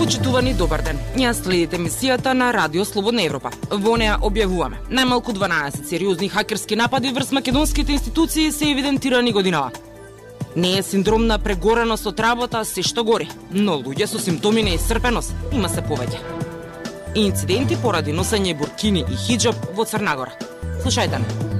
Почитувани добар ден. Ја следите мисијата на Радио Слободна Европа. Во неа објавуваме најмалку 12 сериозни хакерски напади врз македонските институции се евидентирани годинава. Не е синдром на прегореност од работа се што гори, но луѓе со симптоми на исцрпеност има се повеќе инциденти поради носење буркини и хиджаб во Црнагора. Слушајте не.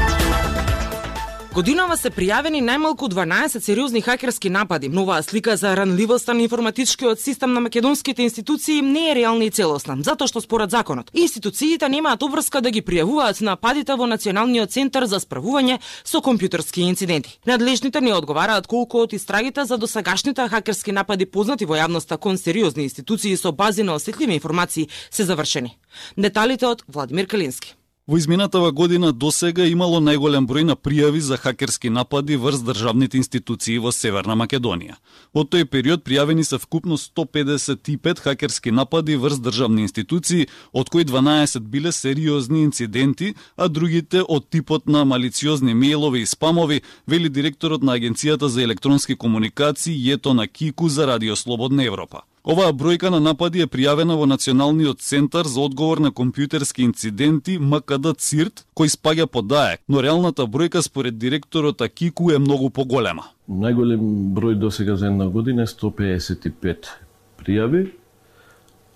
Годинава се пријавени најмалку 12 сериозни хакерски напади, но оваа слика за ранливоста на информатичкиот систем на македонските институции не е реална и целосна, затоа што според законот, институциите немаат обврска да ги пријавуваат нападите во Националниот центар за справување со компјутерски инциденти. Надлежните не одговараат колку од истрагите за досагашните хакерски напади познати во јавноста кон сериозни институции со бази на осетливи информации се завршени. Деталите од Владимир Калински. Во изминатава година до сега имало најголем број на пријави за хакерски напади врз државните институции во Северна Македонија. Во тој период пријавени се вкупно 155 хакерски напади врз државни институции, од кои 12 биле сериозни инциденти, а другите од типот на малициозни мејлови и спамови, вели директорот на Агенцијата за електронски комуникации Јето на Кику за Радио Слободна Европа. Оваа бројка на напади е пријавена во Националниот центар за одговор на компјутерски инциденти МКД ЦИРТ, кој спаѓа под ДАЕК, но реалната бројка според директорот Акику е многу поголема. Најголем број до сега за една година е 155 пријави,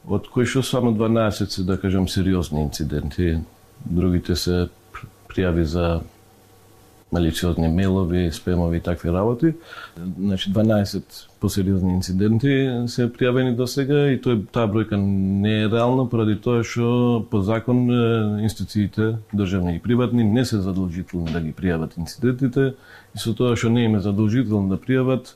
од кои што само 12 се, да кажам, сериозни инциденти. Другите се пријави за малициозни мелови, спемови и такви работи. Значи 12 посериозни инциденти се пријавени до сега и тој таа бројка не е реална поради тоа што по закон институциите државни и приватни не се задолжителни да ги пријават инцидентите и со тоа што не им е задолжително да пријават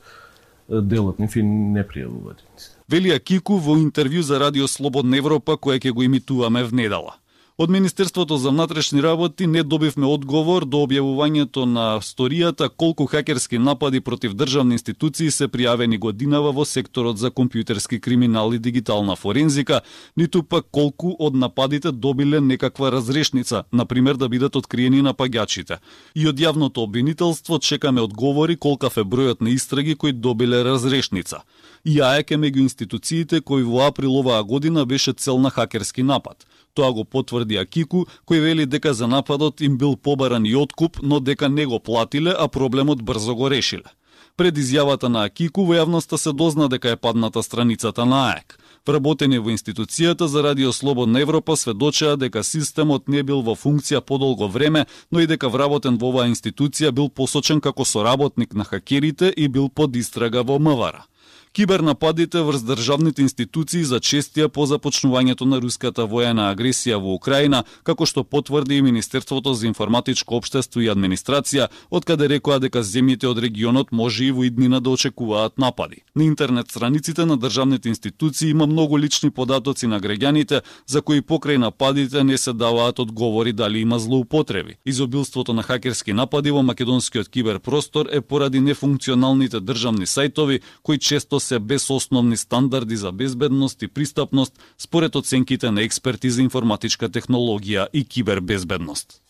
делот нив и не пријавуваат инциденти. Велија Кику во интервју за Радио Слободна Европа која ќе го имитуваме в недела. Од Министерството за внатрешни работи не добивме одговор до објавувањето на сторијата колку хакерски напади против државни институции се пријавени годинава во секторот за компјутерски криминал и дигитална форензика, ниту пак колку од нападите добиле некаква разрешница, на пример да бидат откриени напаѓачите. И од јавното обвинителство чекаме одговори колкав е бројот на истраги кои добиле разрешница. И АЕК е меѓу институциите кои во април оваа година беше цел на хакерски напад. Тоа го потврди Акику, кој вели дека за нападот им бил побаран и откуп, но дека не го платиле, а проблемот брзо го решиле. Пред изјавата на Акику во јавноста се дозна дека е падната страницата на АЕК. Вработени во институцијата за Радио Слободна Европа сведочеа дека системот не бил во функција подолго време, но и дека вработен во оваа институција бил посочен како соработник на хакерите и бил под истрага во МВР. Кибернападите врз државните институции зачестија по започнувањето на руската воена агресија во Украина, како што потврди и Министерството за информатичко општество и администрација, од каде рекоа дека земјите од регионот може и во иднина да очекуваат напади. На интернет страниците на државните институции има многу лични податоци на граѓаните за кои покрај нападите не се даваат одговори дали има злоупотреби. Изобилството на хакерски напади во македонскиот киберпростор е поради нефункционалните државни сајтови кои често се без основни стандарди за безбедност и пристапност според оценките на експерти за информатичка технологија и кибербезбедност.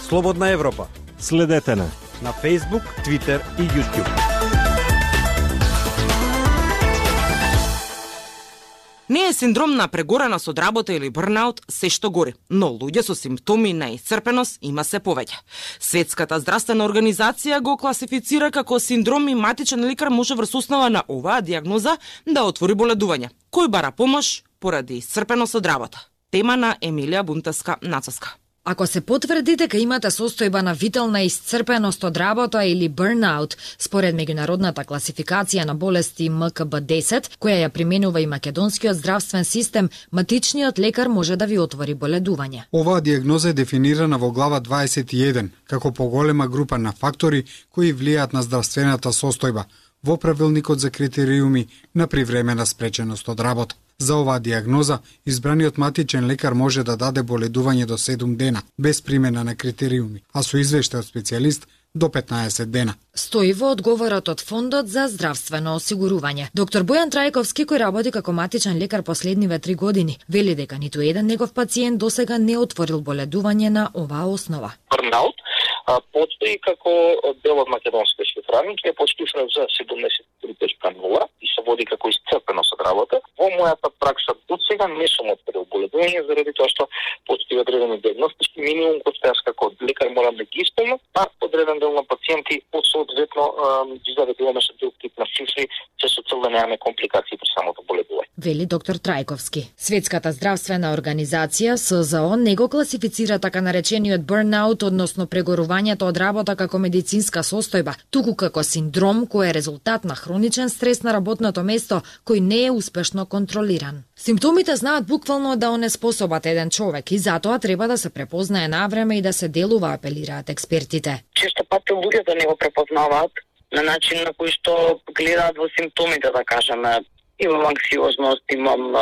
Слободна Европа. Следете на на Facebook, Twitter и YouTube. Е синдром на прегореност од работа или брнаут се што гори, но луѓе со симптоми на исцрпеност има се повеќе. Светската здравствена организација го класифицира како синдром и матичен лекар може врз основа на оваа диагноза да отвори боледување, кој бара помош поради исцрпеност од работа. Тема на Емилија Бунтаска Нацоска. Ако се потврди дека имате состојба на вителна исцрпеност од работа или burnout, според меѓународната класификација на болести МКБ-10, која ја применува и македонскиот здравствен систем, матичниот лекар може да ви отвори боледување. Оваа диагноза е дефинирана во глава 21 како поголема група на фактори кои влијаат на здравствената состојба во правилникот за критериуми на привремена спреченост од работа. За оваа диагноза, избраниот матичен лекар може да даде боледување до 7 дена, без примена на критериуми, а со извештај од специјалист до 15 дена. Стои во одговорот од Фондот за здравствено осигурување. Доктор Бојан Трајковски, кој работи како матичен лекар последниве три години, вели дека ниту еден негов пациент досега не отворил боледување на оваа основа. Бурнаут постои како дел од македонските шифрани, е подштифрен за 73.0 и се води како исцрпеност од работа. Во мојата пракса до сега не сум открил боледување заради тоа што постои одредени диагностички минимум кој што јас како лекар морам да ги исполнам, а одреден дел на пациенти по соодветно ги заведуваме со друг тип на цифри, се со цел да немаме компликации при самото боледување. Вели доктор Трајковски. Светската здравствена организација СЗО не го класифицира така наречениот burnout, односно прегорувањето од работа како медицинска состојба, туку како синдром кој е резултат на хроничен стрес на работното место кој не е успешно контролиран. Симптомите знаат буквално да онеспособат еден човек и затоа треба да се препознае на време и да се делува, апелираат експертите. Често пати луѓето да не го препознаваат на начин на кој што гледаат во симптомите, да кажеме, имам анксиозност, имам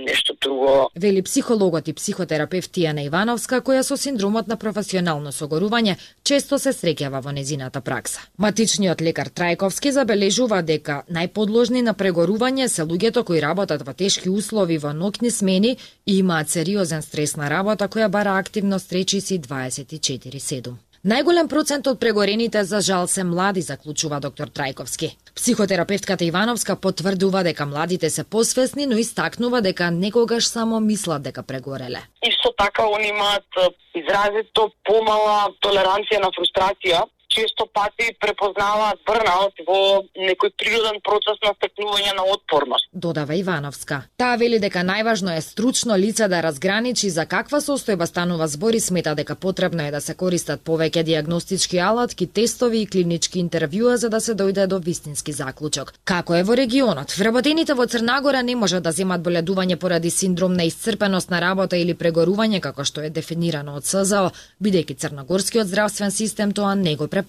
нешто друго. Вели психологот и психотерапевт Тијана Ивановска, која со синдромот на професионално согорување често се среќава во незината пракса. Матичниот лекар Трајковски забележува дека најподложни на прегорување се луѓето кои работат во тешки услови во ноќни смени и имаат сериозен стрес на работа која бара активност речиси 24/7. Најголем процент од прегорените за жал се млади, заклучува доктор Трајковски. Психотерапевтката Ивановска потврдува дека младите се посвесни, но истакнува дека некогаш само мислат дека прегореле. Исто така они имаат изразито помала толеранција на фрустрација често пати препознаваат брнаут во некој природен процес на стекнување на отпорност. Додава Ивановска. Таа вели дека најважно е стручно лице да разграничи за каква состојба станува збори смета дека потребно е да се користат повеќе диагностички алатки, тестови и клинички интервјуа за да се дојде до вистински заклучок. Како е во регионот? Вработените во Црнагора не можат да земат боледување поради синдром на исцрпеност на работа или прегорување како што е дефинирано од СЗО, бидејќи црногорскиот здравствен систем тоа не го препознава.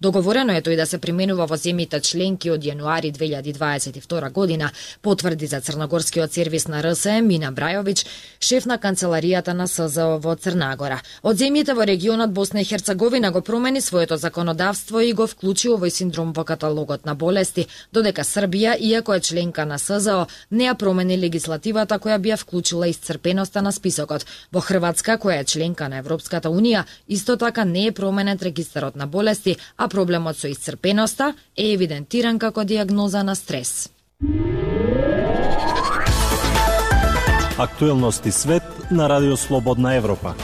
Договорено е тој да се применува во земјите членки од јануари 2022 година, потврди за Црногорскиот сервис на РСМ Мина Брајовиќ, шеф на канцеларијата на СЗО во Црнагора. Од земјите во регионот Босна и Херцеговина го промени своето законодавство и го вклучи овој синдром во каталогот на болести, додека Србија, иако е членка на СЗО, не ја промени легислативата која би ја вклучила исцрпеноста на списокот. Во Хрватска, која е членка на Европската Унија, исто така не е променет регистарот на болести болести, а проблемот со исцрпеноста е евидентиран како диагноза на стрес. Актуелности свет на Радио Слободна Европа.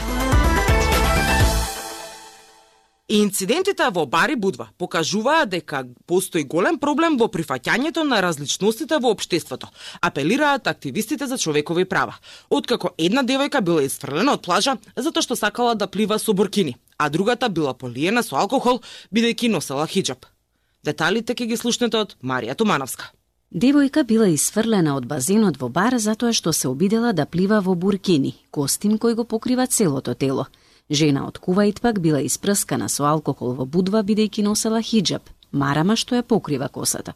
Инцидентите во Бари Будва покажуваат дека постои голем проблем во прифаќањето на различностите во општеството, апелираат активистите за човекови права. Откако една девојка била изфрлена од плажа затоа што сакала да плива со буркини, а другата била полиена со алкохол бидејќи носела хиджаб. Деталите ќе ги слушнете од Марија Тумановска. Девојка била исфрлена од базенот во бар затоа што се обидела да плива во буркини, костим кој го покрива целото тело. Жена од Куваит пак била испрскана со алкохол во будва бидејќи носела хиджаб, марама што ја покрива косата.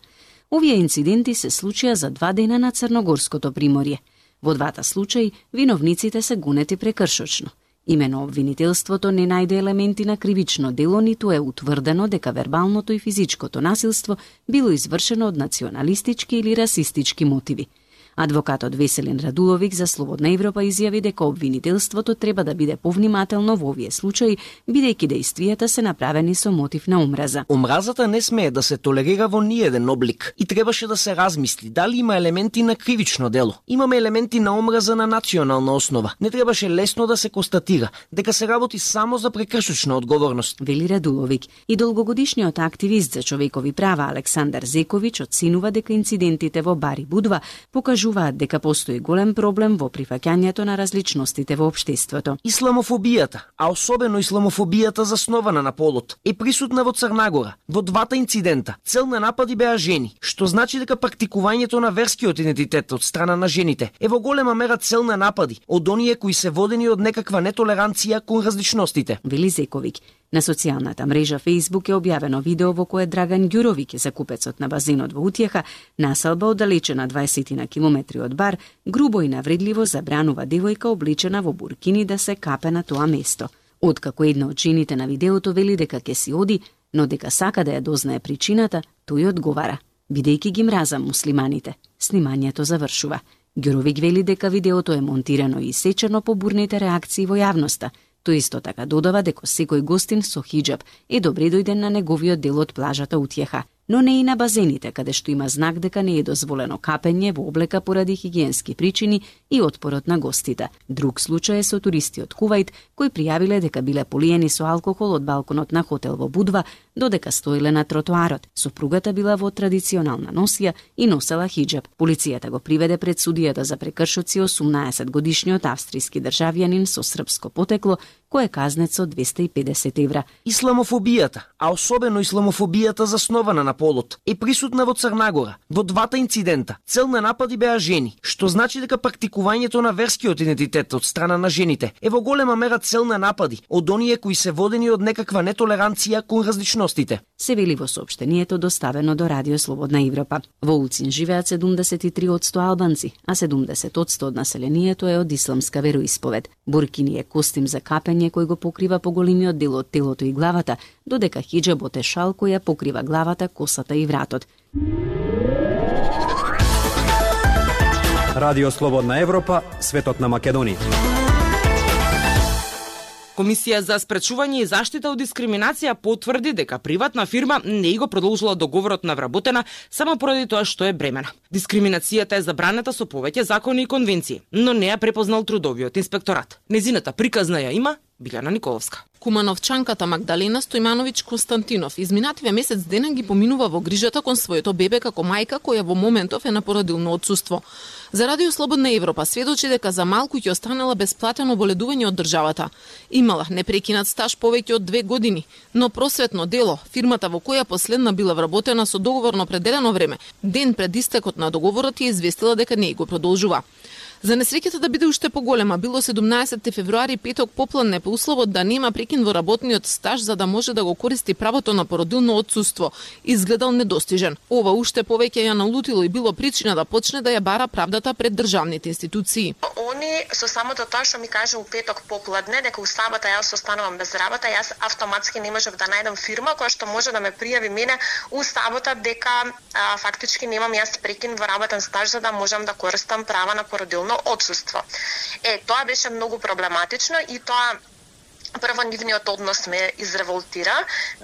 Овие инциденти се случија за два дена на Црногорското приморје. Во двата случаи виновниците се гонети прекршочно. Имено обвинителството не најде елементи на кривично дело, ниту е утврдено дека вербалното и физичкото насилство било извршено од националистички или расистички мотиви. Адвокатот Веселин Радуловик за Слободна Европа изјави дека обвинителството треба да биде повнимателно во овие случаи, бидејќи действијата се направени со мотив на омраза. Омразата не смее да се толерира во ниеден облик и требаше да се размисли дали има елементи на кривично дело. Имаме елементи на омраза на национална основа. Не требаше лесно да се констатира дека се работи само за прекршочна одговорност. Вели Радуловик и долгогодишниот активист за човекови права Александар Зековиќ оценува дека инцидентите во Бари Будва покажуваат укажуваат дека постои голем проблем во прифаќањето на различностите во општеството. Исламофобијата, а особено исламофобијата заснована на полот, е присутна во Црнагора. Во двата инцидента цел на напади беа жени, што значи дека практикувањето на верскиот идентитет од страна на жените е во голема мера цел на напади од оние кои се водени од некаква нетолеранција кон различностите. Вели Зековиќ, На социјалната мрежа Facebook е објавено видео во кое Драган Ѓуровиќ, закупецот на базенот во Утјеха, населба оддалечена 20 на километри од бар, грубо и навредливо забранува девојка облечена во буркини да се капе на тоа место. Откако една од жените на видеото вели дека ќе си оди, но дека сака да ја дознае причината, тој одговара, бидејќи ги мразам муслиманите. Снимањето завршува. Ѓуровиќ вели дека видеото е монтирано и сечено по бурните реакции во јавноста – Тој исто така додава дека секој гостин со хиджаб е добре дојден на неговиот дел од плажата утјеха но не и на базените, каде што има знак дека не е дозволено капење во облека поради хигиенски причини и отпорот на гостите. Друг случај е со туристи од Кувајт, кои пријавиле дека биле полиени со алкохол од балконот на хотел во Будва, додека стоиле на тротоарот. Сопругата била во традиционална носија и носела хиджаб. Полицијата го приведе пред судијата за прекршоци 18 годишниот австријски државјанин со српско потекло, кој е казнет со 250 евра. Исламофобијата, а особено исламофобијата заснована на полот, е присутна во Црнагора. Во двата инцидента цел на напади беа жени, што значи дека практикувањето на верскиот идентитет од страна на жените е во голема мера цел на напади од оние кои се водени од некаква нетолеранција кон различностите. Се вели во соопштението доставено до Радио Слободна Европа. Во Улцин живеат 73 од 100 албанци, а 70 од 100 од населението е од исламска вероисповед. Буркини е костим за капење кој го покрива поголемиот дел од телото и главата, додека хиджабот е шал која покрива главата, косата и вратот. Радио Слободна Европа, светот на Македонија. Комисија за спречување и заштита од дискриминација потврди дека приватна фирма не го продолжила договорот на вработена само поради тоа што е бремена. Дискриминацијата е забранета со повеќе закони и конвенции, но не ја препознал трудовиот инспекторат. Незината приказна ја има Билјана Николовска. Кумановчанката Магдалена Стојмановиќ Константинов изминативе месец денен ги поминува во грижата кон своето бебе како мајка која во моментов е на породилно одсуство. За Радио Слободна Европа сведочи дека за малку ќе останала бесплатено боледување од државата. Имала непрекинат стаж повеќе од две години, но просветно дело, фирмата во која последна била вработена со договорно определено време, ден пред истекот на договорот ја известила дека не го продолжува. За несреќата да биде уште поголема, било 17 февруари петок попладне по условот да нема прекин во работниот стаж за да може да го користи правото на породилно отсуство. Изгледал недостижен. Ова уште повеќе ја налутило и било причина да почне да ја бара правдата пред државните институции. Они со самото тоа што ми кажа у петок попладне дека у сабота јас останувам без работа, јас автоматски не можев да најдам фирма која што може да ме пријави мене у сабота дека а, фактички немам јас прекин во работен стаж за да можам да користам права на породилно тотално одсуство. Е, тоа беше многу проблематично и тоа прво нивниот однос ме изреволтира,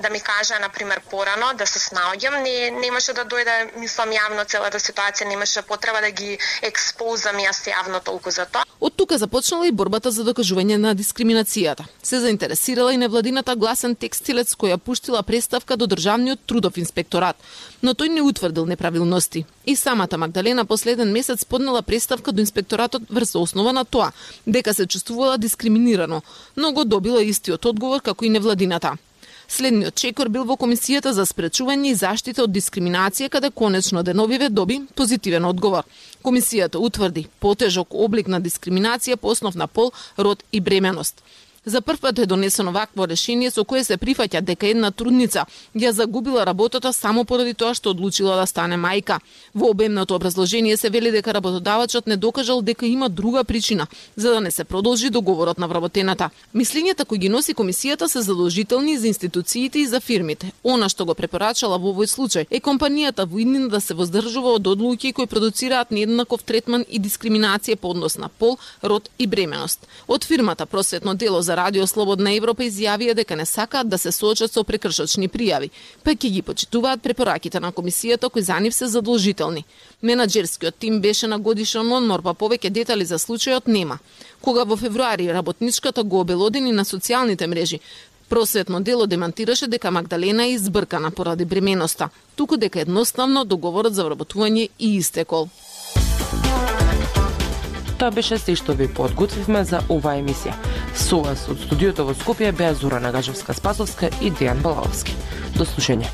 да ми кажа, на пример, порано да се снаоѓам, не, немаше да дојде, мислам, јавно целата ситуација, немаше потреба да ги експозам јас јавно толку за тоа. Од тука започнала и борбата за докажување на дискриминацијата. Се заинтересирала и невладината гласен текстилец која пуштила представка до Државниот трудов инспекторат, но тој не утврдил неправилности. И самата Магдалена последен месец поднела представка до инспекторатот врз основа на тоа, дека се чувствувала дискриминирано, но го добила истиот одговор како и невладината. Следниот чекор бил во Комисијата за спречување и заштита од дискриминација, каде конечно Деновиве доби позитивен одговор. Комисијата утврди потежок облик на дискриминација по основ на пол, род и бременост. За прв пат е донесено вакво решение со кое се прифаќа дека една трудница ја загубила работата само поради тоа што одлучила да стане мајка. Во обемното образложение се вели дека работодавачот не докажал дека има друга причина за да не се продолжи договорот на вработената. Мислењата кои ги носи комисијата се задолжителни за институциите и за фирмите. Она што го препорачала во овој случај е компанијата во иднина да се воздржува од одлуки кои продуцираат нееднаков третман и дискриминација по однос на пол, род и бременост. Од фирмата Просветно дело за за Радио Слободна Европа изјавија дека не сакаат да се соочат со прекршочни пријави, па ќе ги почитуваат препораките на комисијата кои за нив се задолжителни. Менаџерскиот тим беше на годишен одмор, па повеќе детали за случајот нема. Кога во февруари работничката го обелодени на социјалните мрежи, Просветно дело демантираше дека Магдалена е избркана поради бременоста, туку дека едноставно договорот за вработување и истекол. Тоа беше се што ви подготвивме за оваа емисија. Со вас од студиото во Скопје беа Зора Нагажевска Спасовска и Дејан Балаовски. До слушање.